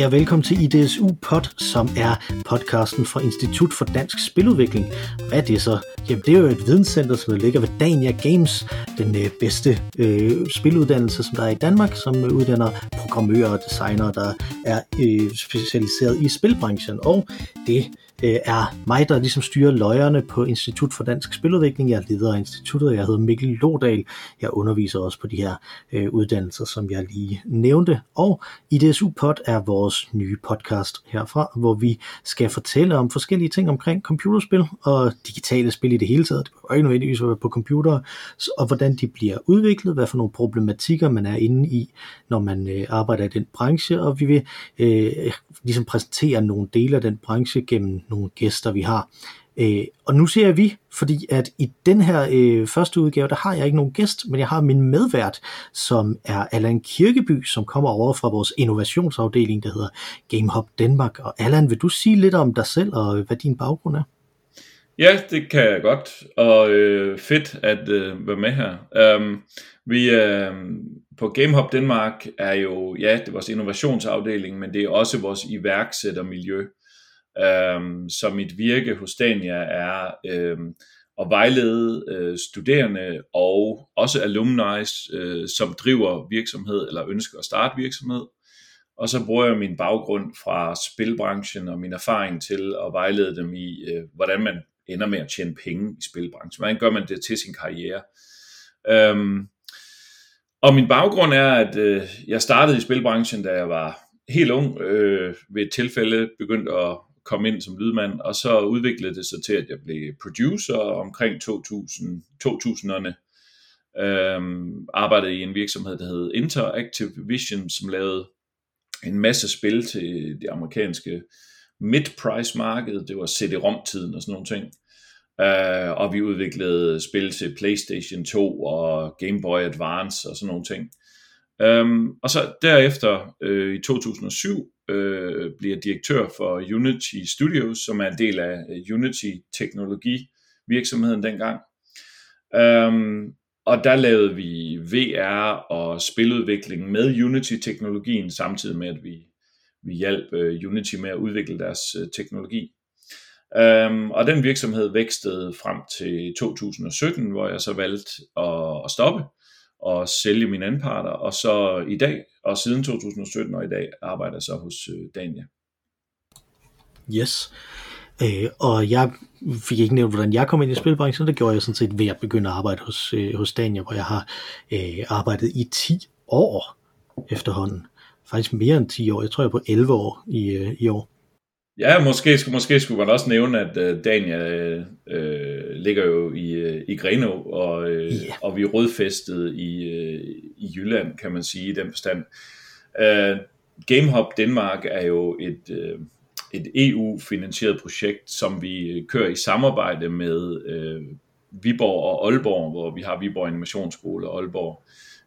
jeg velkommen til IDSU Pod, som er podcasten fra Institut for Dansk Spiludvikling. Hvad er det så? Jamen det er jo et videnscenter, som ligger ved Dania Games, den øh, bedste øh, spiluddannelse, som der er i Danmark, som uddanner programmører og designere, der er øh, specialiseret i spilbranchen. Og det øh, er mig, der ligesom styrer løjerne på Institut for Dansk Spiludvikling. Jeg er leder af instituttet, jeg hedder Mikkel Lodal. Jeg underviser også på de her øh, uddannelser, som jeg lige nævnte. Og IDSU Pod er vores nye podcast herfra, hvor vi skal fortælle om forskellige ting omkring computerspil og digitale spil i det hele taget. Det behøver ikke nødvendigvis være på computer, og hvordan de bliver udviklet, hvad for nogle problematikker man er inde i, når man øh, arbejder i den branche, og vi vil øh, ligesom præsentere nogle dele af den branche gennem nogle gæster, vi har. Øh, og nu ser vi, fordi at i den her øh, første udgave, der har jeg ikke nogen gæst, men jeg har min medvært, som er Allan Kirkeby, som kommer over fra vores innovationsafdeling, der hedder GameHop Danmark. Og Allan, vil du sige lidt om dig selv og hvad din baggrund er? Ja, det kan jeg godt, og øh, fedt at øh, være med her. Um, vi øh, på GameHop Danmark er jo, ja, det er vores innovationsafdeling, men det er også vores iværksættermiljø. Øhm, så mit virke hos Dania er um, at vejlede øh, studerende og også alumni, øh, som driver virksomhed eller ønsker at starte virksomhed. Og så bruger jeg min baggrund fra spilbranchen og min erfaring til at vejlede dem i, øh, hvordan man ender med at tjene penge i spilbranchen. Hvordan gør man det til sin karriere? Øhm, og min baggrund er, at øh, jeg startede i spilbranchen, da jeg var helt ung, Øh, ved et tilfælde begyndte at kom ind som lydmand, og så udviklede det sig til, at jeg blev producer omkring 2000, 2000'erne. Øhm, arbejdede i en virksomhed, der hed Interactive Vision, som lavede en masse spil til det amerikanske mid-price marked. Det var CD-ROM-tiden og sådan nogle ting. Øh, og vi udviklede spil til PlayStation 2 og Game Boy Advance og sådan nogle ting. Øhm, og så derefter øh, i 2007 øh, bliver direktør for Unity Studios, som er en del af øh, Unity teknologi virksomheden dengang. Um, og der lavede vi VR og spiludvikling med Unity-teknologien, samtidig med, at vi, vi hjalp uh, Unity med at udvikle deres uh, teknologi. Um, og den virksomhed vækstede frem til 2017, hvor jeg så valgte at, at stoppe og sælge mine anparter, og så i dag, og siden 2017 og i dag, arbejder jeg så hos øh, Dania. Yes. Øh, og jeg fik ikke nævnt, hvordan jeg kom ind i spilbranchen, det gjorde jeg sådan set ved at begynde at arbejde hos, øh, hos Dania, hvor jeg har øh, arbejdet i 10 år efterhånden. Faktisk mere end 10 år, jeg tror jeg er på 11 år i, øh, i år. Ja, måske, måske skulle man også nævne, at uh, Dania uh, ligger jo i, uh, i Grenå, og, uh, yeah. og vi er rødfæstet i, uh, i Jylland, kan man sige, i den forstand. Uh, GameHop Danmark er jo et, uh, et EU-finansieret projekt, som vi kører i samarbejde med uh, Viborg og Aalborg, hvor vi har Viborg Animationsskole og Aalborg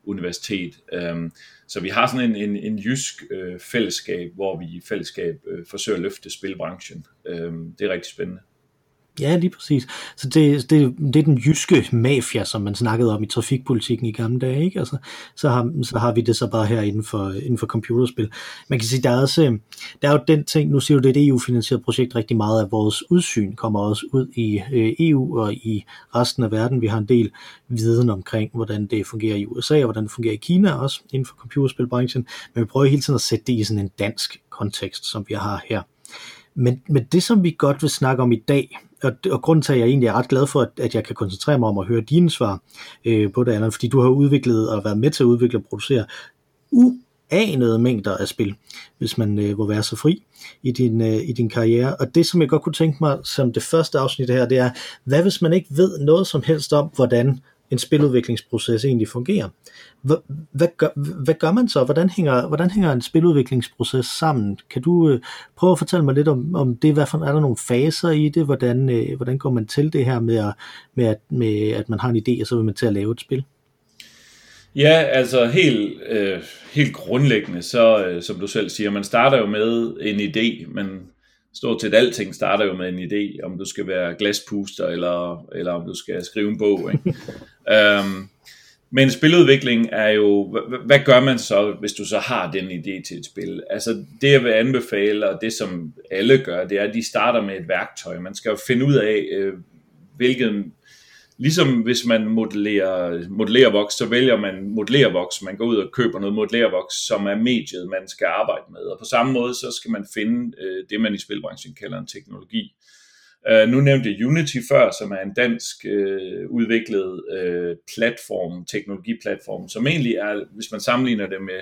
Universitet. Um, så vi har sådan en, en, en jysk øh, fællesskab, hvor vi i fællesskab øh, forsøger at løfte spilbranchen. Øh, det er rigtig spændende. Ja, lige præcis. Så det, det, det er den jyske mafia, som man snakkede om i trafikpolitikken i gamle dage, ikke? Altså, så, har, så har vi det så bare her inden for, inden for computerspil. Man kan sige, der er, også, øh, der er jo den ting, nu siger du, det er et EU-finansieret projekt, rigtig meget af vores udsyn kommer også ud i øh, EU og i resten af verden. Vi har en del viden omkring, hvordan det fungerer i USA, og hvordan det fungerer i Kina også, inden for computerspilbranchen, men vi prøver hele tiden at sætte det i sådan en dansk kontekst, som vi har her. Men, men det, som vi godt vil snakke om i dag, og, og grunden til, at jeg egentlig er ret glad for, at, at jeg kan koncentrere mig om at høre dine svar øh, på det, Allan, fordi du har udviklet og været med til at udvikle og producere uanede mængder af spil, hvis man øh, må være så fri i din, øh, i din karriere. Og det, som jeg godt kunne tænke mig som det første afsnit her, det er, hvad hvis man ikke ved noget som helst om, hvordan en spiludviklingsproces egentlig fungerer. Hvad, hvad, gør, hvad gør man så? Hvordan hænger, hvordan hænger en spiludviklingsproces sammen? Kan du øh, prøve at fortælle mig lidt om, om det? Hvad for, er der nogle faser i det? Hvordan, øh, hvordan går man til det her med, at, med, at, med, at man har en idé, og så vil man til at lave et spil? Ja, altså helt, øh, helt grundlæggende, så øh, som du selv siger, man starter jo med en idé, men stort set alting starter jo med en idé, om du skal være glaspuster, eller, eller om du skal skrive en bog. Ikke? Øhm, men spiludvikling er jo, hvad gør man så, hvis du så har den idé til et spil? Altså det jeg vil anbefale, og det som alle gør, det er, at de starter med et værktøj. Man skal jo finde ud af, øh, hvilken, ligesom hvis man modellerer, modellerer voks, så vælger man modellervoks, man går ud og køber noget modellervoks, som er mediet, man skal arbejde med. Og på samme måde, så skal man finde øh, det, man i spilbranchen kalder en teknologi. Uh, nu nævnte jeg Unity før, som er en dansk uh, udviklet uh, platform, teknologiplatform, som egentlig er, hvis man sammenligner det med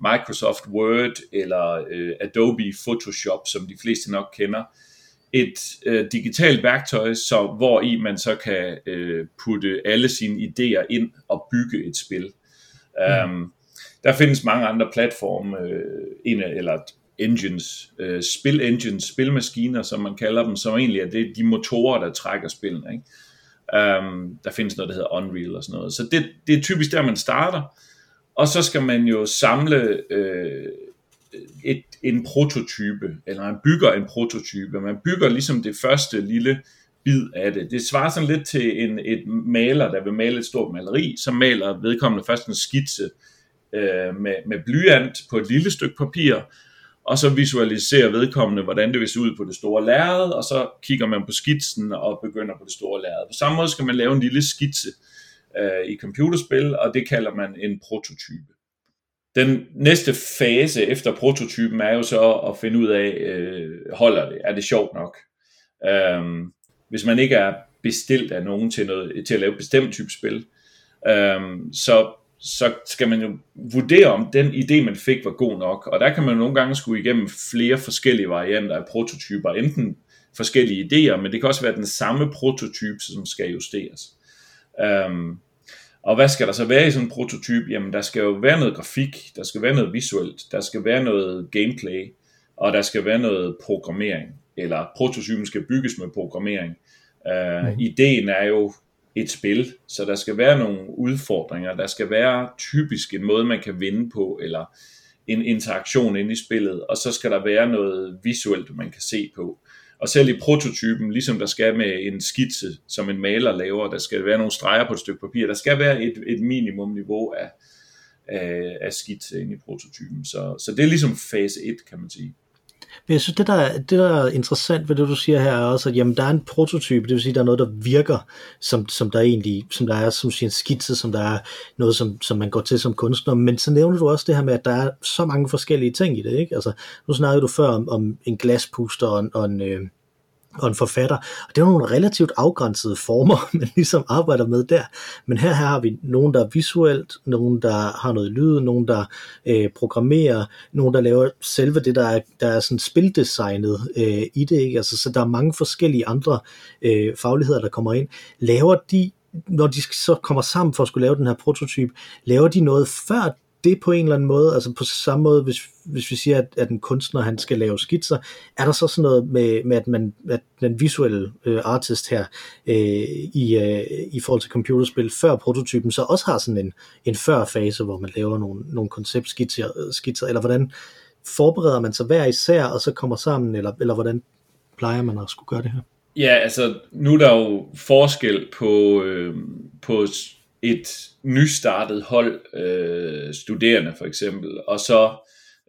Microsoft Word eller uh, Adobe Photoshop, som de fleste nok kender, et uh, digitalt værktøj, så hvor i man så kan uh, putte alle sine idéer ind og bygge et spil. Mm. Um, der findes mange andre platforme, uh, en, eller engines, øh, spil engines, spilmaskiner, som man kalder dem, som egentlig er det, de motorer, der trækker spillene. Ikke? Um, der findes noget, der hedder Unreal og sådan noget. Så det, det er typisk der, man starter. Og så skal man jo samle øh, et, en prototype, eller man bygger en prototype. Man bygger ligesom det første lille bid af det. Det svarer sådan lidt til en, et maler, der vil male et stort maleri, så maler vedkommende først en skitse øh, med, med blyant på et lille stykke papir, og så visualiserer vedkommende, hvordan det vil se ud på det store lærred, og så kigger man på skitsen og begynder på det store lærred. På samme måde skal man lave en lille skitse øh, i computerspil, og det kalder man en prototype. Den næste fase efter prototypen er jo så at finde ud af, øh, holder det, er det sjovt nok? Øh, hvis man ikke er bestilt af nogen til, noget, til at lave et bestemt type spil, øh, så så skal man jo vurdere, om den idé, man fik, var god nok. Og der kan man nogle gange skulle igennem flere forskellige varianter af prototyper. Enten forskellige idéer, men det kan også være den samme prototype, som skal justeres. Um, og hvad skal der så være i sådan en prototype? Jamen, der skal jo være noget grafik, der skal være noget visuelt, der skal være noget gameplay, og der skal være noget programmering, eller prototypen skal bygges med programmering. Uh, mm. Ideen er jo et spil, så der skal være nogle udfordringer, der skal være typisk en måde, man kan vinde på, eller en interaktion inde i spillet, og så skal der være noget visuelt, man kan se på. Og selv i prototypen, ligesom der skal med en skitse, som en maler laver, der skal være nogle streger på et stykke papir, der skal være et, et minimum niveau af, af, af skitse inde i prototypen. Så, så det er ligesom fase 1, kan man sige. Men jeg synes, det der, det der er interessant ved det, du siger her, er også, at jamen, der er en prototype, det vil sige, der er noget, der virker, som, som der egentlig, som der er som siger, en skitse, som der er noget, som, som man går til som kunstner, men så nævner du også det her med, at der er så mange forskellige ting i det, ikke? Altså, nu snakkede du før om, om en glaspuster og en, og en øh, og en forfatter. Og det er nogle relativt afgrænsede former, man ligesom arbejder med der. Men her, her har vi nogen, der er visuelt, nogen, der har noget lyd, nogen, der øh, programmerer, nogen, der laver selve det, der er, der er sådan spildesignet øh, i det. Ikke? Altså, så der er mange forskellige andre øh, fagligheder, der kommer ind. Laver de når de så kommer sammen for at skulle lave den her prototype, laver de noget før det på en eller anden måde, altså på samme måde, hvis, hvis vi siger, at, at en kunstner han skal lave skitser, er der så sådan noget med, med at, man, at den visuelle øh, artist her øh, i, øh, i forhold til computerspil før prototypen, så også har sådan en, en før fase, hvor man laver nogle, nogle konceptskitser, skitser, eller hvordan forbereder man sig hver især, og så kommer sammen, eller, eller hvordan plejer man at skulle gøre det her? Ja, altså nu er der jo forskel på, øh, på et nystartet hold øh, studerende for eksempel, og så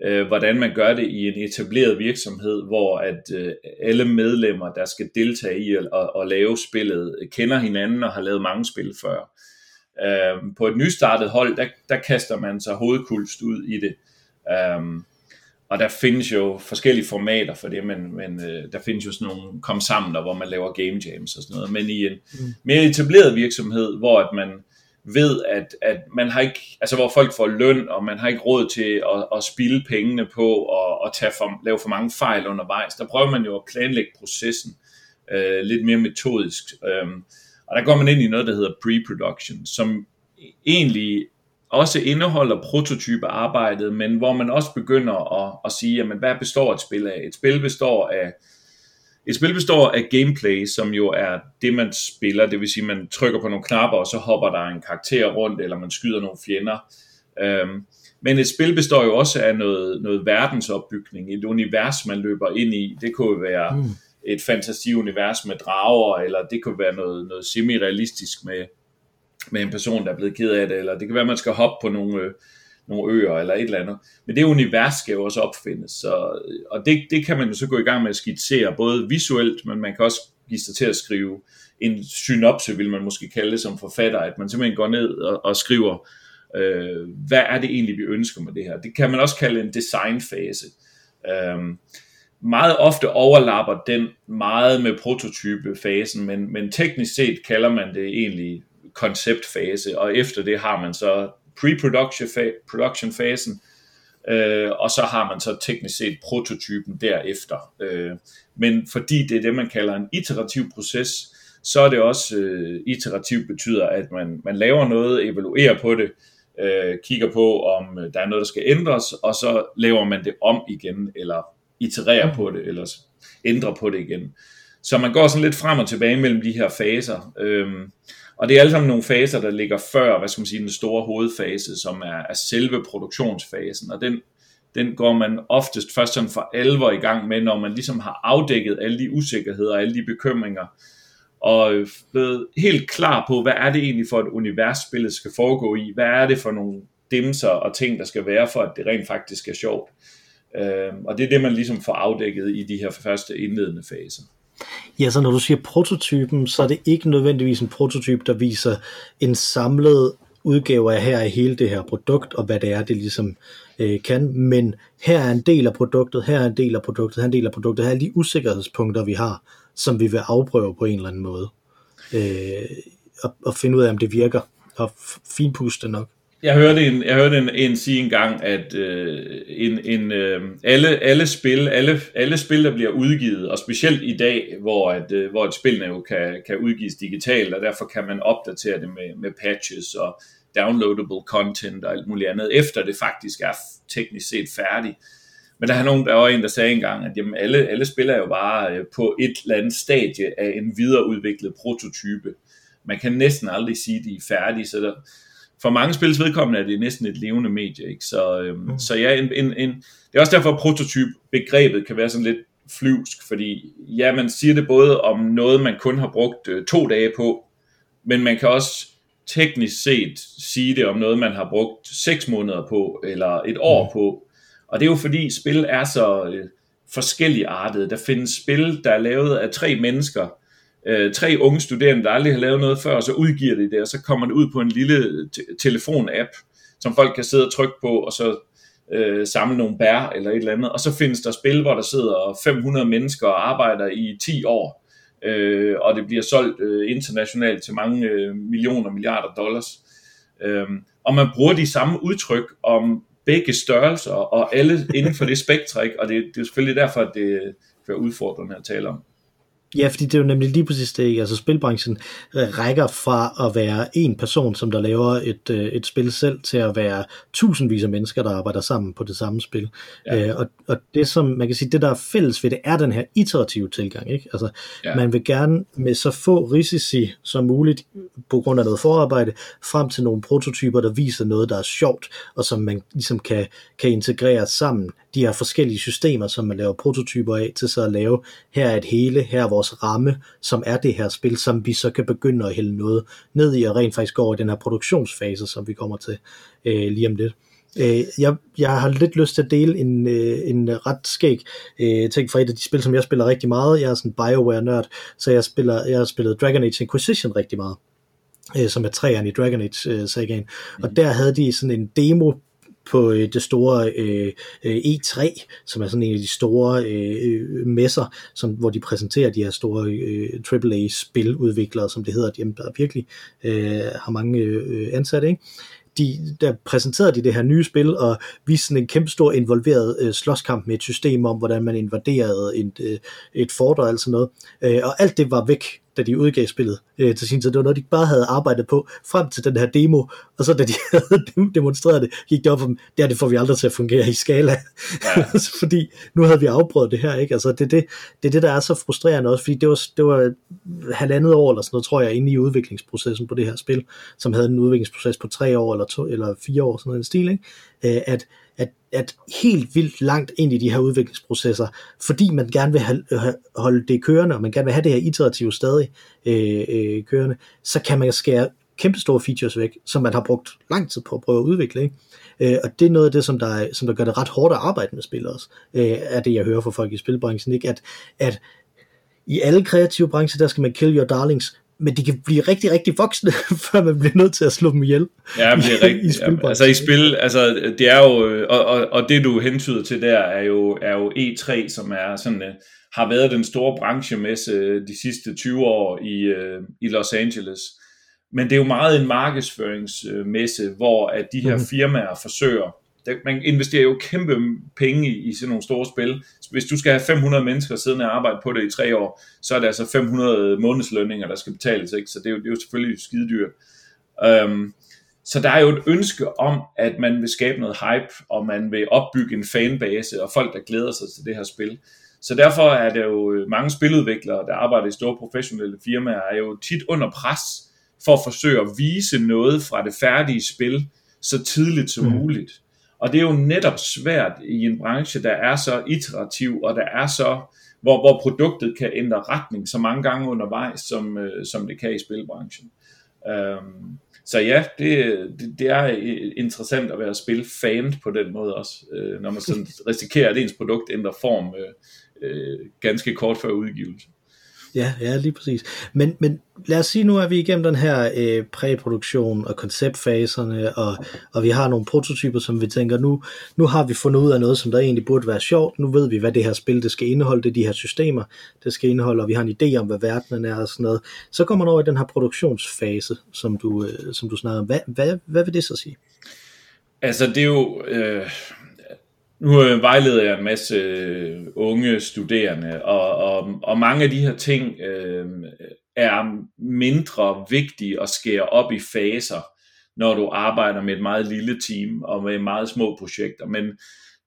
øh, hvordan man gør det i en etableret virksomhed, hvor at øh, alle medlemmer, der skal deltage i at, at, at lave spillet, kender hinanden og har lavet mange spil før. Øh, på et nystartet hold, der, der kaster man sig hovedkulst ud i det. Øh, og der findes jo forskellige formater for det, men, men øh, der findes jo sådan nogle kom sammen der, hvor man laver game jams og sådan noget. Men i en mm. mere etableret virksomhed, hvor at man ved, at, at man har ikke, altså hvor folk får løn, og man har ikke råd til at, at spilde pengene på og, at tage for, lave for mange fejl undervejs. Der prøver man jo at planlægge processen øh, lidt mere metodisk. Øh, og der går man ind i noget, der hedder pre-production, som egentlig også indeholder prototypearbejdet, men hvor man også begynder at, at sige, jamen, hvad består et spil af? Et spil består af et spil består af gameplay, som jo er det, man spiller. Det vil sige, man trykker på nogle knapper, og så hopper der en karakter rundt, eller man skyder nogle fjender. Øhm, men et spil består jo også af noget, noget verdensopbygning, et univers, man løber ind i. Det kunne være mm. et fantasiunivers med drager, eller det kunne være noget, noget semi-realistisk med, med en person, der er blevet ked af det, eller det kan være, at man skal hoppe på nogle, øh, nogle øer eller et eller andet. Men det univers skal jo også opfindes, så, og det, det kan man jo så gå i gang med at skitsere, både visuelt, men man kan også give sig til at skrive en synopse, vil man måske kalde det som forfatter, at man simpelthen går ned og, og skriver, øh, hvad er det egentlig, vi ønsker med det her. Det kan man også kalde en designfase. Øh, meget ofte overlapper den meget med prototypefasen, men, men teknisk set kalder man det egentlig konceptfase, og efter det har man så pre-production fasen, øh, og så har man så teknisk set prototypen derefter. Øh, men fordi det er det, man kalder en iterativ proces, så er det også øh, iterativt betyder, at man, man laver noget, evaluerer på det, øh, kigger på, om øh, der er noget, der skal ændres, og så laver man det om igen, eller itererer på det, eller ændrer på det igen. Så man går sådan lidt frem og tilbage mellem de her faser. Øh, og det er alle sammen nogle faser, der ligger før, hvad skal man sige, den store hovedfase, som er, er selve produktionsfasen. Og den, den går man oftest først sådan for alvor i gang med, når man ligesom har afdækket alle de usikkerheder, og alle de bekymringer, og øh, blevet helt klar på, hvad er det egentlig for et univers, spillet skal foregå i? Hvad er det for nogle dimser og ting, der skal være, for at det rent faktisk er sjovt? Øh, og det er det, man ligesom får afdækket i de her første indledende faser. Ja, så når du siger prototypen, så er det ikke nødvendigvis en prototyp, der viser en samlet udgave af her er hele det her produkt, og hvad det er, det ligesom øh, kan, men her er en del af produktet, her er en del af produktet, her er en del af produktet, her er de usikkerhedspunkter, vi har, som vi vil afprøve på en eller anden måde, øh, og, og finde ud af, om det virker, og finpuste nok. Jeg hørte en, jeg hørte en, en sige engang, at øh, en, en, øh, alle, alle, spil, alle, alle spil, der bliver udgivet, og specielt i dag, hvor, at, øh, hvor et spil jo kan, kan udgives digitalt, og derfor kan man opdatere det med, med patches og downloadable content og alt muligt andet, efter det faktisk er teknisk set færdigt. Men der er nogen, der var en, der sagde engang, at jamen, alle, alle spil er jo bare øh, på et eller andet stadie af en videreudviklet prototype. Man kan næsten aldrig sige, at de er færdige, så der, for mange spils vedkommende er det næsten et levende medie. Ikke? Så, øhm, mm. så ja, en, en, en, det er også derfor, at prototyp-begrebet kan være sådan lidt flyvsk, fordi ja, man siger det både om noget, man kun har brugt øh, to dage på, men man kan også teknisk set sige det om noget, man har brugt seks måneder på, eller et år mm. på. Og det er jo fordi spil er så øh, forskellige artede. Der findes spil, der er lavet af tre mennesker, øh, tre unge studerende, der aldrig har lavet noget før, og så udgiver de det, og så kommer det ud på en lille te- telefon-app, som folk kan sidde og trykke på, og så øh, samle nogle bær eller et eller andet. Og så findes der spil, hvor der sidder 500 mennesker og arbejder i 10 år, øh, og det bliver solgt øh, internationalt til mange øh, millioner, milliarder dollars. Øh, og man bruger de samme udtryk om begge størrelser, og alle inden for det spektrum, og det, det er selvfølgelig derfor, at det er udfordrende at tale om. Ja, fordi det er jo nemlig lige præcis det, Altså spilbranchen øh, rækker fra at være en person, som der laver et, øh, et spil selv, til at være tusindvis af mennesker, der arbejder sammen på det samme spil. Ja. Øh, og, og det som, man kan sige, det der er fælles ved det, er den her iterative tilgang. Ikke? Altså, ja. man vil gerne med så få risici som muligt, på grund af noget forarbejde, frem til nogle prototyper, der viser noget, der er sjovt, og som man ligesom kan, kan integrere sammen de her forskellige systemer, som man laver prototyper af, til så at lave, her er et hele, her er vores ramme, som er det her spil, som vi så kan begynde at hælde noget ned i, og rent faktisk gå over i den her produktionsfase, som vi kommer til øh, lige om lidt. Øh, jeg, jeg har lidt lyst til at dele en, øh, en ret skæg øh, ting fra et af de spil, som jeg spiller rigtig meget. Jeg er sådan en Bioware-nørd, så jeg, spiller, jeg har spillet Dragon Age Inquisition rigtig meget øh, som er træerne i Dragon Age-sagaen. Øh, mm. Og der havde de sådan en demo på øh, det store øh, øh E3, som er sådan en af de store øh, messer, som, hvor de præsenterer de her store øh, AAA-spiludviklere, som det hedder, de der virkelig øh, har mange øh, ansatte, ikke? de, der præsenterede de det her nye spil, og viste sådan en kæmpe stor involveret øh, slåskamp med et system om, hvordan man invaderede et, øh, et fort og alt sådan noget. Øh, og alt det var væk da de udgav spillet øh, til sin tid. Det var noget, de bare havde arbejdet på frem til den her demo, og så da de havde demonstreret det, gik det op for dem, det, her, det får vi aldrig til at fungere i skala. Ja. fordi nu havde vi afprøvet det her, ikke? Altså, det, det, det er det, der er så frustrerende også, fordi det var, det var halvandet år eller sådan noget, tror jeg, inde i udviklingsprocessen på det her spil, som havde en udviklingsproces på tre år eller, to, eller fire år, sådan noget en stil, ikke? Øh, at at, at helt vildt langt ind i de her udviklingsprocesser, fordi man gerne vil øh, have, holde det kørende, og man gerne vil have det her iterative stadig øh, øh, kørende, så kan man skære kæmpestore features væk, som man har brugt lang tid på at prøve at udvikle. Ikke? Øh, og det er noget af det, som der, som der gør det ret hårdt at arbejde med spil også, øh, er det, jeg hører fra folk i spilbranchen, ikke? At, at i alle kreative brancher, der skal man kill your darlings, men de kan blive rigtig, rigtig voksne, før man bliver nødt til at slå dem ihjel. Ja, men det er rigtigt. ja, altså i spil, altså det er jo, og, og, og det du hentyder til der, er jo, er jo E3, som er sådan, uh, har været den store branchemesse de sidste 20 år i, uh, i Los Angeles. Men det er jo meget en markedsføringsmesse, hvor at de her mhm. firmaer forsøger, man investerer jo kæmpe penge i, i sådan nogle store spil. Hvis du skal have 500 mennesker siddende og arbejde på det i tre år, så er det altså 500 månedslønninger, der skal betales, ikke? så det er jo, det er jo selvfølgelig skide dyrt. Um, så der er jo et ønske om, at man vil skabe noget hype, og man vil opbygge en fanbase, og folk, der glæder sig til det her spil. Så derfor er det jo mange spiludviklere, der arbejder i store professionelle firmaer, er jo tit under pres for at forsøge at vise noget fra det færdige spil så tidligt som mm. muligt. Og det er jo netop svært i en branche, der er så iterativ, og der er så, hvor, hvor produktet kan ændre retning så mange gange undervejs, som, øh, som det kan i spilbranchen. Um, så ja, det, det, det er interessant at være spilfan på den måde også, øh, når man sådan risikerer, at ens produkt ændrer form øh, øh, ganske kort før udgivelse. Ja, ja, lige præcis. Men, men lad os sige, nu er vi igennem den her øh, præproduktion og konceptfaserne, og, og vi har nogle prototyper, som vi tænker, nu, nu har vi fundet ud af noget, som der egentlig burde være sjovt. Nu ved vi, hvad det her spil det skal indeholde, det er de her systemer, det skal indeholde, og vi har en idé om, hvad verdenen er og sådan noget. Så kommer man over i den her produktionsfase, som du, øh, som du snakker om. Hvad, hvad, hvad vil det så sige? Altså, det er jo... Øh nu øh, vejleder jeg en masse øh, unge studerende, og, og, og mange af de her ting øh, er mindre vigtige at skære op i faser, når du arbejder med et meget lille team og med meget små projekter. Men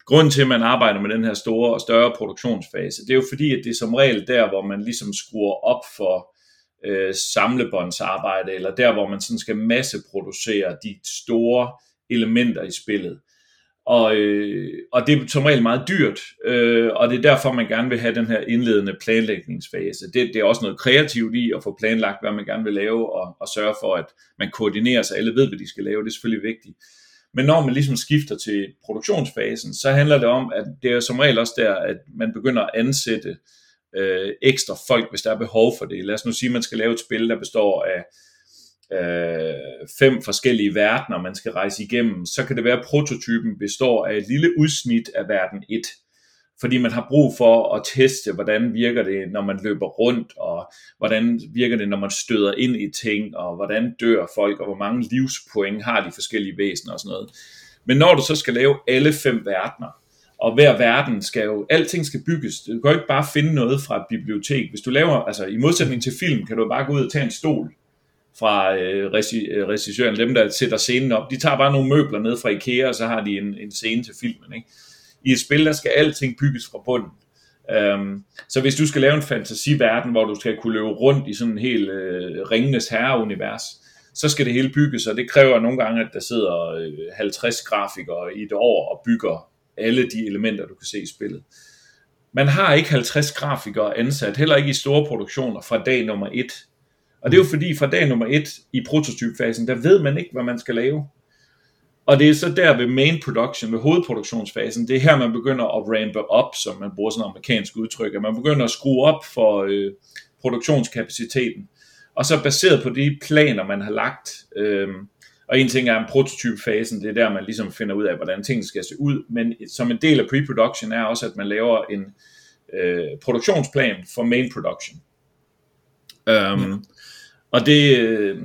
grunden til, at man arbejder med den her store og større produktionsfase, det er jo fordi, at det er som regel der, hvor man ligesom skruer op for øh, samlebåndsarbejde, eller der, hvor man sådan skal masseproducere de store elementer i spillet. Og, øh, og det er som regel meget dyrt, øh, og det er derfor, man gerne vil have den her indledende planlægningsfase. Det, det er også noget kreativt i at få planlagt, hvad man gerne vil lave, og, og sørge for, at man koordinerer sig, alle ved, hvad de skal lave, det er selvfølgelig vigtigt. Men når man ligesom skifter til produktionsfasen, så handler det om, at det er som regel også der, at man begynder at ansætte øh, ekstra folk, hvis der er behov for det. Lad os nu sige, at man skal lave et spil, der består af øh, fem forskellige verdener, man skal rejse igennem, så kan det være, at prototypen består af et lille udsnit af verden 1. Fordi man har brug for at teste, hvordan virker det, når man løber rundt, og hvordan virker det, når man støder ind i ting, og hvordan dør folk, og hvor mange livspoint har de forskellige væsener og sådan noget. Men når du så skal lave alle fem verdener, og hver verden skal jo, alting skal bygges. Du kan jo ikke bare finde noget fra et bibliotek. Hvis du laver, altså i modsætning til film, kan du bare gå ud og tage en stol, fra øh, øh, regissøren, dem der sætter scenen op, de tager bare nogle møbler ned fra Ikea, og så har de en, en scene til filmen. Ikke? I et spil, der skal alting bygges fra bunden. Øhm, så hvis du skal lave en fantasiverden, hvor du skal kunne løbe rundt i sådan en helt øh, ringenes herreunivers, så skal det hele bygges, og det kræver nogle gange, at der sidder øh, 50 grafikere i et år og bygger alle de elementer, du kan se i spillet. Man har ikke 50 grafikere ansat, heller ikke i store produktioner fra dag nummer 1. Og det er jo fordi fra dag nummer et i prototypfasen, der ved man ikke, hvad man skal lave. Og det er så der ved main production, ved hovedproduktionsfasen, det er her, man begynder at rampe op, som man bruger sådan en amerikansk udtryk, at man begynder at skrue op for øh, produktionskapaciteten. Og så baseret på de planer, man har lagt, øh, og en ting er en prototypfasen, det er der, man ligesom finder ud af, hvordan tingene skal se ud, men som en del af pre-production er også, at man laver en øh, produktionsplan for main production. Um. Og det, øh,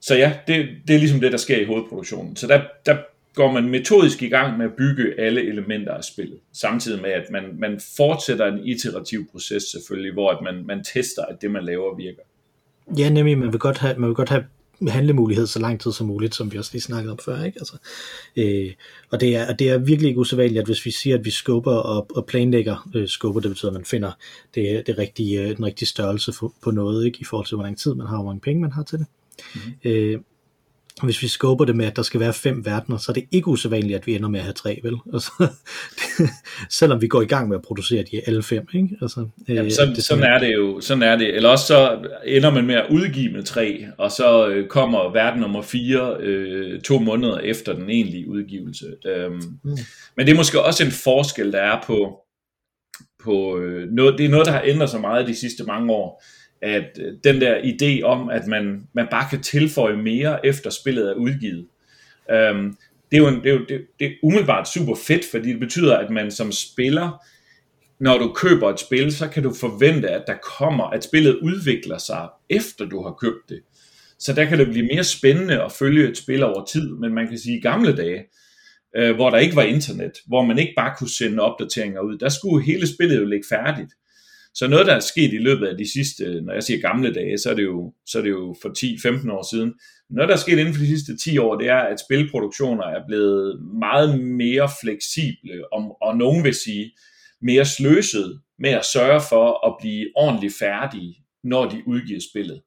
så ja, det, det er ligesom det, der sker i hovedproduktionen. Så der, der går man metodisk i gang med at bygge alle elementer af spillet, samtidig med, at man, man fortsætter en iterativ proces selvfølgelig, hvor at man, man tester, at det, man laver, virker. Ja, nemlig, man vil godt have, man vil godt have handlemulighed så lang tid som muligt, som vi også lige snakkede om før. Ikke? Altså, øh, og, det er, og det er virkelig ikke usædvanligt, at hvis vi siger, at vi skubber og, og planlægger, øh, skubber, det betyder, at man finder det, det rigtige, øh, den rigtige størrelse for, på noget, ikke? i forhold til, hvor lang tid man har, og hvor mange penge man har til det. Mm-hmm. Øh, hvis vi skubber det med, at der skal være fem verdener, så er det ikke usædvanligt, at vi ender med at have tre, vel? Altså, det, selvom vi går i gang med at producere de alle fem, ikke? Altså, øh, Jamen, sådan, det, sådan er det jo, sådan er det. Eller også så ender man med at udgive med tre, og så øh, kommer verden nummer fire øh, to måneder efter den egentlige udgivelse. Øhm, mm. Men det er måske også en forskel, der er på, på øh, noget, det er noget, der har ændret sig meget de sidste mange år at øh, den der idé om, at man, man bare kan tilføje mere efter spillet er udgivet, øhm, det, er jo en, det, er jo, det, det er umiddelbart super fedt, fordi det betyder, at man som spiller, når du køber et spil, så kan du forvente, at der kommer, at spillet udvikler sig, efter du har købt det. Så der kan det blive mere spændende at følge et spil over tid, men man kan sige, i gamle dage, øh, hvor der ikke var internet, hvor man ikke bare kunne sende opdateringer ud, der skulle hele spillet jo ligge færdigt. Så noget, der er sket i løbet af de sidste, når jeg siger gamle dage, så er det jo, så er det jo for 10-15 år siden. Noget, der er sket inden for de sidste 10 år, det er, at spilproduktioner er blevet meget mere fleksible, og, og nogen vil sige mere sløset med at sørge for at blive ordentligt færdige, når de udgiver spillet.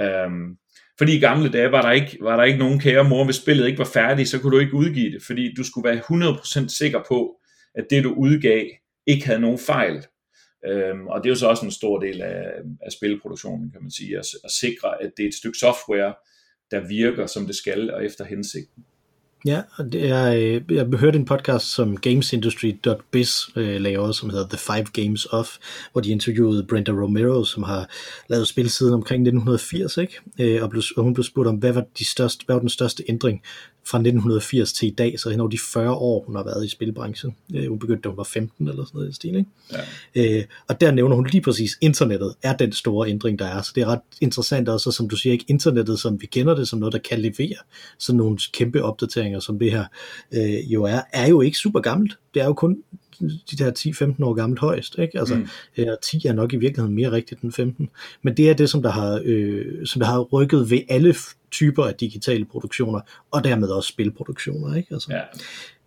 Øhm, fordi i gamle dage var der, ikke, var der ikke nogen kære mor, hvis spillet ikke var færdigt, så kunne du ikke udgive det, fordi du skulle være 100% sikker på, at det du udgav ikke havde nogen fejl. Øhm, og det er jo så også en stor del af, af spilproduktionen, kan man sige, at, at sikre, at det er et stykke software, der virker, som det skal, og efter hensigten. Ja, og det er, øh, jeg hørte en podcast, som gamesindustry.biz øh, laver, som hedder The Five Games Of, hvor de interviewede Brenda Romero, som har lavet spil siden omkring 1980, ikke? Øh, og, blev, og hun blev spurgt om, hvad var, de største, hvad var den største ændring fra 1980 til i dag, så hen over de 40 år, hun har været i spilbranchen. Øh, hun begyndte, da hun var 15 eller sådan noget i stil. Ikke? Ja. Øh, og der nævner hun lige præcis, internettet er den store ændring, der er. Så det er ret interessant også, som du siger, ikke internettet, som vi kender det, som noget, der kan levere sådan nogle kæmpe opdateringer, som det her øh, jo er, er jo ikke super gammelt. Det er jo kun de der 10-15 år gammelt højst. Ikke? Altså, mm. øh, 10 er nok i virkeligheden mere rigtigt end 15. Men det er det, som der har, øh, som der har rykket ved alle typer af digitale produktioner, og dermed også spilproduktioner. Ikke? Altså, ja.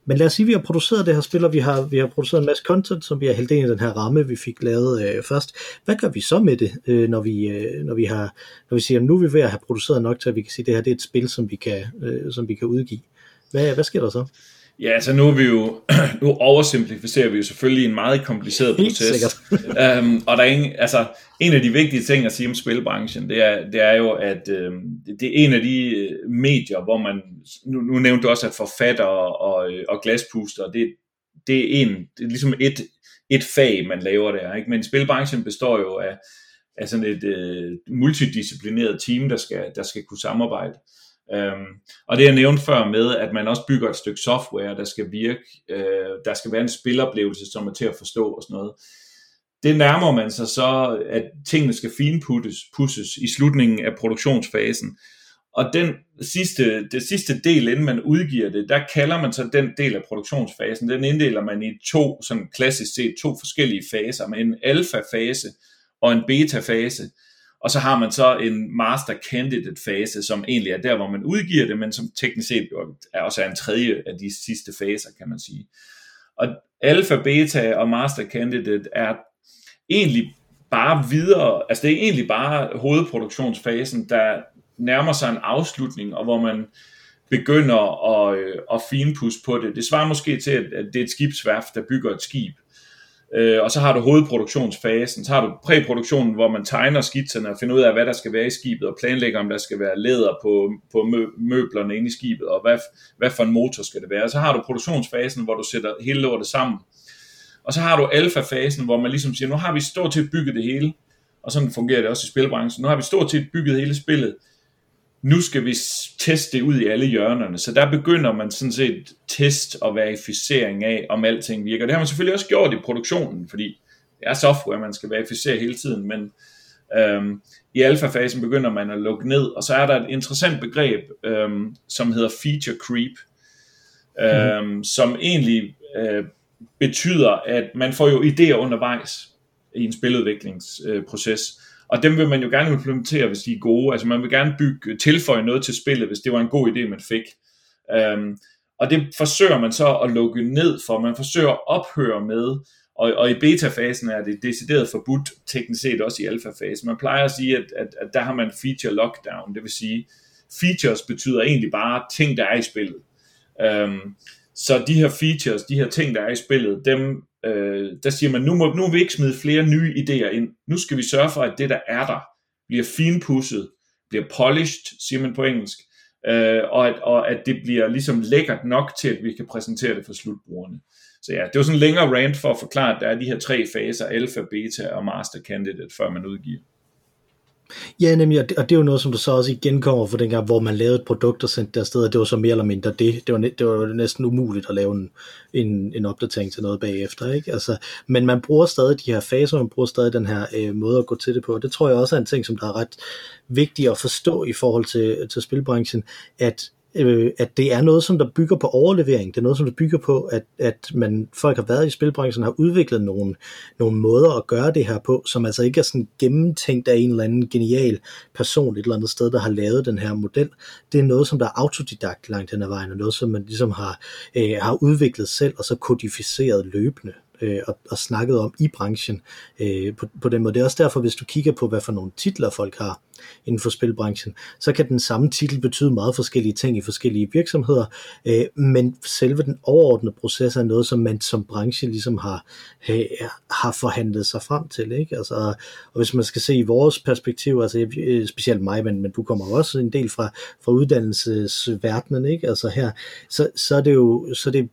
Men lad os sige, at vi har produceret det her spil, og vi har, vi har produceret en masse content, som vi har hældt ind i den her ramme, vi fik lavet øh, først. Hvad gør vi så med det, øh, når, vi, øh, når, vi har, når vi siger, at nu er vi ved at have produceret nok til, at vi kan sige, at det her det er et spil, som vi kan, øh, som vi kan udgive? Hvad, hvad sker der så? Ja, altså nu er vi jo, nu oversimplificerer vi jo selvfølgelig en meget kompliceret proces. um, og der er ingen, altså, en af de vigtige ting at sige om spilbranchen, det er, det er jo, at um, det er en af de øh, medier, hvor man, nu, nu nævnte du også, at forfatter og, og glaspuster, det, det er en, det er ligesom et, et fag, man laver der, ikke? men spilbranchen består jo af, af sådan et uh, multidisciplineret team, der skal, der skal kunne samarbejde. Øhm, og det jeg nævnte før med, at man også bygger et stykke software, der skal virke, øh, der skal være en spiloplevelse, som er til at forstå og sådan noget. Det nærmer man sig så, at tingene skal finputtes pusses i slutningen af produktionsfasen. Og den sidste, det sidste del, inden man udgiver det, der kalder man så den del af produktionsfasen, den inddeler man i to, sådan klassisk set, to forskellige faser, med en alfa-fase og en beta-fase. Og så har man så en master candidate fase, som egentlig er der, hvor man udgiver det, men som teknisk set er også en tredje af de sidste faser, kan man sige. Og alfa, beta og master candidate er egentlig bare videre, altså det er egentlig bare hovedproduktionsfasen, der nærmer sig en afslutning, og hvor man begynder at, øh, at finpudse på det. Det svarer måske til, at det er et skibsværft, der bygger et skib, Øh, og så har du hovedproduktionsfasen, så har du præproduktionen, hvor man tegner skitserne og finder ud af, hvad der skal være i skibet, og planlægger, om der skal være læder på, på møblerne inde i skibet, og hvad, hvad for en motor skal det være. Og så har du produktionsfasen, hvor du sætter hele lortet sammen. Og så har du alfa-fasen, hvor man ligesom siger, nu har vi stort set bygget det hele, og sådan fungerer det også i spilbranchen. Nu har vi stort set bygget hele spillet nu skal vi teste det ud i alle hjørnerne. Så der begynder man sådan set test og verificering af, om alting virker. Det har man selvfølgelig også gjort i produktionen, fordi det er software, man skal verificere hele tiden, men øhm, i alfa-fasen begynder man at lukke ned, og så er der et interessant begreb, øhm, som hedder feature creep, øhm, mm. som egentlig øh, betyder, at man får jo idéer undervejs i en spiludviklingsproces, øh, og dem vil man jo gerne implementere, hvis de er gode. Altså man vil gerne bygge, tilføje noget til spillet, hvis det var en god idé, man fik. Øhm, og det forsøger man så at lukke ned for. Man forsøger at ophøre med, og, og i beta-fasen er det decideret forbudt, teknisk set også i alfa-fasen. Man plejer at sige, at, at, at der har man feature lockdown, det vil sige, features betyder egentlig bare ting, der er i spillet. Øhm, så de her features, de her ting, der er i spillet, dem, øh, der siger man, nu må, nu vil vi ikke smide flere nye idéer ind. Nu skal vi sørge for, at det, der er der, bliver finpudset, bliver polished, siger man på engelsk, øh, og, at, og at det bliver ligesom lækkert nok til, at vi kan præsentere det for slutbrugerne. Så ja, det var sådan en længere rant for at forklare, at der er de her tre faser, alfa, beta og master candidate, før man udgiver. Ja, nemlig, og det, og det er jo noget, som du så også igen kommer for dengang, hvor man lavede et produkt og sendte det afsted, og det var så mere eller mindre det. Det var, det var næsten umuligt at lave en, en, en opdatering til noget bagefter, ikke? Altså, men man bruger stadig de her faser, man bruger stadig den her øh, måde at gå til det på, og det tror jeg også er en ting, som der er ret vigtigt at forstå i forhold til, til spilbranchen, at øh, at det er noget, som der bygger på overlevering. Det er noget, som der bygger på, at, at man, folk har været i spilbranchen, har udviklet nogle, nogle måder at gøre det her på, som altså ikke er sådan gennemtænkt af en eller anden genial person et eller andet sted, der har lavet den her model. Det er noget, som der er autodidakt langt hen ad vejen, og noget, som man ligesom har, øh, har udviklet selv, og så kodificeret løbende øh, og, og snakket om i branchen øh, på, på den måde. Det er også derfor, hvis du kigger på, hvad for nogle titler folk har inden for spilbranchen, så kan den samme titel betyde meget forskellige ting i forskellige virksomheder, øh, men selve den overordnede proces er noget, som man som branche ligesom har, øh, har forhandlet sig frem til. Ikke? Altså, og hvis man skal se i vores perspektiv, altså øh, specielt mig, men, men du kommer også en del fra, fra uddannelsesverdenen, ikke? Altså her, så, så er det jo så det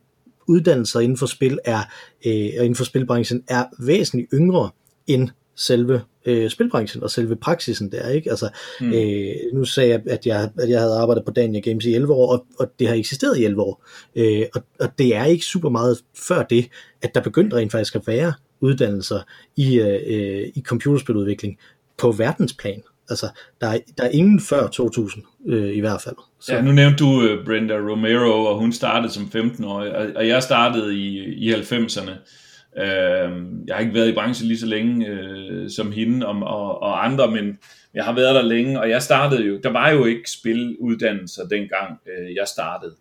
uddannelser inden for spil er, øh, og inden for spilbranchen er væsentligt yngre end selve øh, spilbranchen og selve praksisen der, ikke? Altså, mm. øh, nu sagde jeg, at jeg, at jeg havde arbejdet på Dania Games i 11 år, og, og det har eksisteret i 11 år. Øh, og, og det er ikke super meget før det, at der begyndte rent faktisk at være uddannelser i, øh, i computerspiludvikling på verdensplan. Altså, der er, der er ingen før 2000, øh, i hvert fald. Så. Ja, nu nævnte du uh, Brenda Romero, og hun startede som 15-årig, og, og jeg startede i, i 90'erne. Uh, jeg har ikke været i branchen lige så længe uh, som hende og, og, og andre, men jeg har været der længe, og jeg startede jo, der var jo ikke spiluddannelser dengang uh, jeg startede.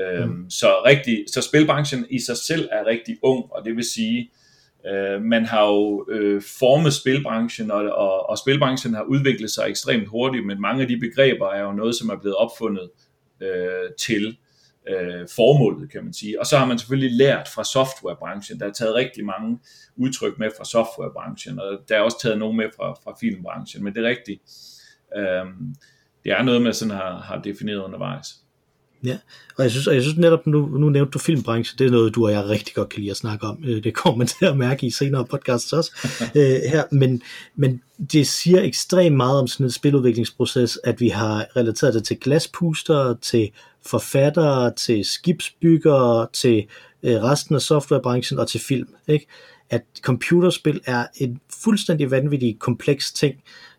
Uh, mm. så, rigtig, så spilbranchen i sig selv er rigtig ung, og det vil sige, Øh, Øh, man har jo øh, formet spilbranchen, og, og, og spilbranchen har udviklet sig ekstremt hurtigt, men mange af de begreber er jo noget, som er blevet opfundet øh, til øh, formålet, kan man sige. Og så har man selvfølgelig lært fra softwarebranchen. Der er taget rigtig mange udtryk med fra softwarebranchen, og der er også taget nogle med fra, fra filmbranchen, men det er rigtigt. Øh, det er noget, man sådan har, har defineret undervejs. Ja, og jeg synes, og jeg synes netop, nu, nu nævnte du filmbranchen, det er noget, du og jeg rigtig godt kan lide at snakke om. Øh, det kommer man til at mærke i senere podcasts også øh, her, men, men det siger ekstremt meget om sådan en spiludviklingsproces, at vi har relateret det til glaspuster, til forfattere, til skibsbyggere, til øh, resten af softwarebranchen og til film. Ikke? At computerspil er en fuldstændig vanvittig kompleks ting,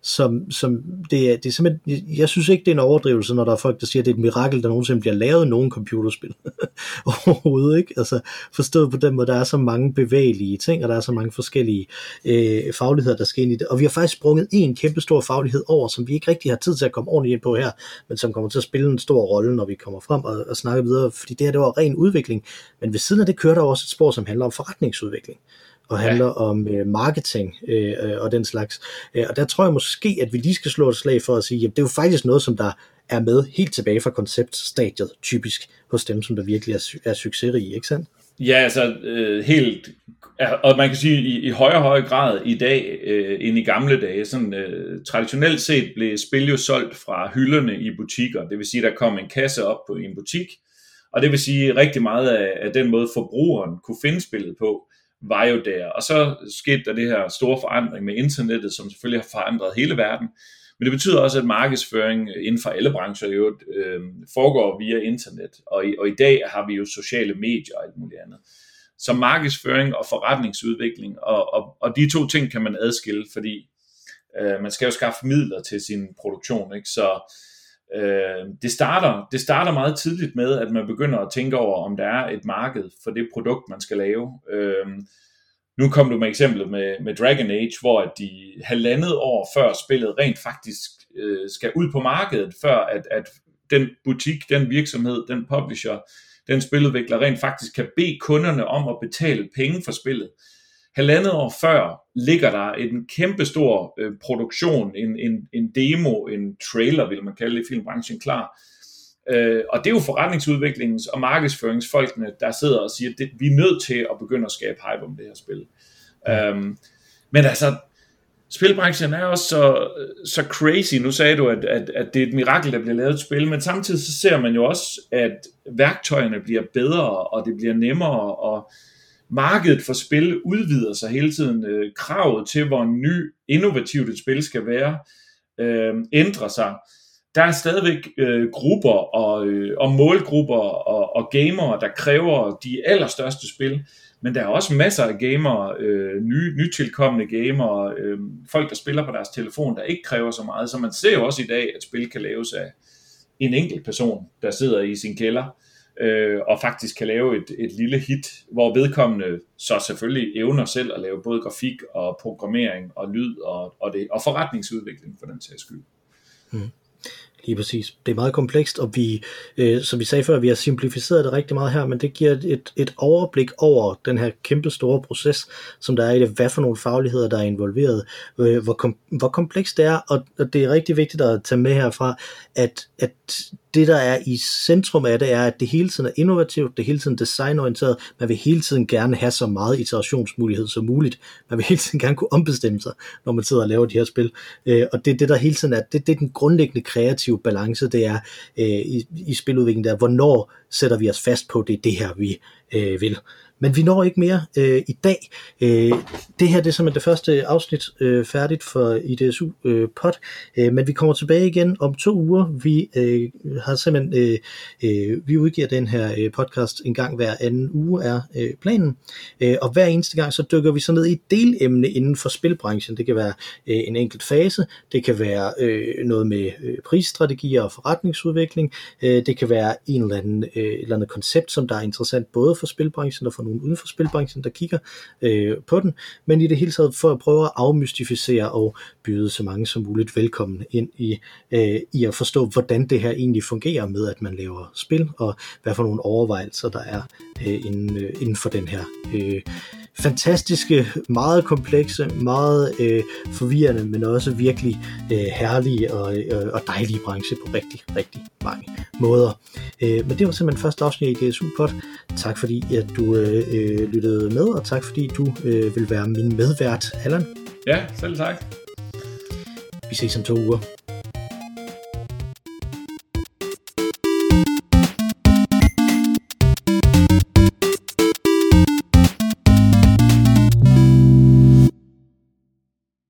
som, som det, er, det er simpelthen, jeg synes ikke, det er en overdrivelse, når der er folk, der siger, at det er et mirakel, der nogensinde bliver lavet nogen computerspil. Overhovedet ikke. Altså, forstået på den måde, der er så mange bevægelige ting, og der er så mange forskellige øh, fagligheder, der skal ind i det. Og vi har faktisk sprunget en kæmpe stor faglighed over, som vi ikke rigtig har tid til at komme ordentligt ind på her, men som kommer til at spille en stor rolle, når vi kommer frem og, og snakker videre, fordi det her, det var ren udvikling. Men ved siden af det kører der også et spor, som handler om forretningsudvikling og handler ja. om øh, marketing øh, øh, og den slags. Øh, og der tror jeg måske, at vi lige skal slå et slag for at sige, at det er jo faktisk noget, som der er med helt tilbage fra konceptstadiet, typisk hos dem, som der virkelig er, er succesrige, ikke sandt? Ja, altså øh, helt, og man kan sige i, i højere og højere grad i dag øh, end i gamle dage. Sådan, øh, traditionelt set blev spil jo solgt fra hylderne i butikker, det vil sige, der kom en kasse op på en butik, og det vil sige rigtig meget af, af den måde forbrugeren kunne finde spillet på, var jo der. Og så skete der det her store forandring med internettet, som selvfølgelig har forandret hele verden. Men det betyder også, at markedsføring inden for alle brancher jo øh, foregår via internet. Og i, og i dag har vi jo sociale medier og alt muligt andet. Så markedsføring og forretningsudvikling, og, og, og de to ting kan man adskille, fordi øh, man skal jo skaffe midler til sin produktion. Ikke? Så øh, det, starter, det starter meget tidligt med, at man begynder at tænke over, om der er et marked for det produkt, man skal lave. Øh, nu kom du med eksemplet med, med Dragon Age, hvor de halvandet år før spillet rent faktisk øh, skal ud på markedet, før at, at den butik, den virksomhed, den publisher, den spiludvikler rent faktisk kan bede kunderne om at betale penge for spillet halvandet år før ligger der en kæmpestor øh, produktion, en, en, en demo, en trailer, vil man kalde det i filmbranchen, klar. Øh, og det er jo forretningsudviklingens og markedsføringsfolkene, der sidder og siger, at vi er nødt til at begynde at skabe hype om det her spil. Mm. Øhm, men altså, spilbranchen er også så, så crazy. Nu sagde du, at, at, at det er et mirakel, der bliver lavet et spil, men samtidig så ser man jo også, at værktøjerne bliver bedre, og det bliver nemmere, og markedet for spil udvider sig hele tiden. Øh, kravet til, hvor ny, innovativt et spil skal være, øh, ændrer sig. Der er stadigvæk øh, grupper og, øh, og målgrupper og, og gamere, der kræver de allerstørste spil, men der er også masser af gamere, øh, nye, nytilkommende gamere, øh, folk, der spiller på deres telefon, der ikke kræver så meget. Så man ser jo også i dag, at spil kan laves af en enkelt person, der sidder i sin kælder, øh, og faktisk kan lave et, et lille hit, hvor vedkommende så selvfølgelig evner selv at lave både grafik og programmering og lyd og, og, det, og forretningsudvikling for den sags skyld. Mm. Lige præcis. Det er meget komplekst, og vi, øh, som vi sagde før, vi har simplificeret det rigtig meget her, men det giver et, et overblik over den her kæmpe store proces, som der er i det, hvad for nogle fagligheder, der er involveret, øh, hvor, kom, hvor komplekst det er, og, og det er rigtig vigtigt at tage med herfra, at, at det, der er i centrum af det, er, at det hele tiden er innovativt, det er hele tiden designorienteret, man vil hele tiden gerne have så meget iterationsmulighed som muligt, man vil hele tiden gerne kunne ombestemme sig, når man sidder og laver de her spil, øh, og det er det, der hele tiden er, det, det er den grundlæggende kreative balance, det er øh, i, i spiludviklingen, der hvornår sætter vi os fast på, det er det her, vi øh, vil. Men vi når ikke mere øh, i dag. Øh, det her det er simpelthen det første afsnit øh, færdigt for IDSU øh, pod, øh, men vi kommer tilbage igen om to uger. Vi øh, har simpelthen øh, øh, vi udgiver den her øh, podcast en gang hver anden uge er øh, planen, øh, og hver eneste gang så dykker vi så ned i et delemne inden for spilbranchen. Det kan være øh, en enkelt fase, det kan være øh, noget med øh, prisstrategier og forretningsudvikling, øh, det kan være en eller anden øh, et eller andet koncept, som der er interessant både for spilbranchen og for nogen uden for spilbranchen, der kigger øh, på den, men i det hele taget for at prøve at afmystificere og byde så mange som muligt velkommen ind i, øh, i at forstå, hvordan det her egentlig fungerer med, at man laver spil, og hvad for nogle overvejelser der er øh, inden, øh, inden for den her øh, fantastiske, meget komplekse, meget øh, forvirrende, men også virkelig øh, herlige og, øh, og dejlige branche på rigtig, rigtig mange måder. Øh, men det var simpelthen første afsnit i DSU Pod. Tak fordi at du øh, øh, lyttede med, og tak fordi du øh, vil være min medvært, Allan. Ja, selv tak. Vi ses om to uger.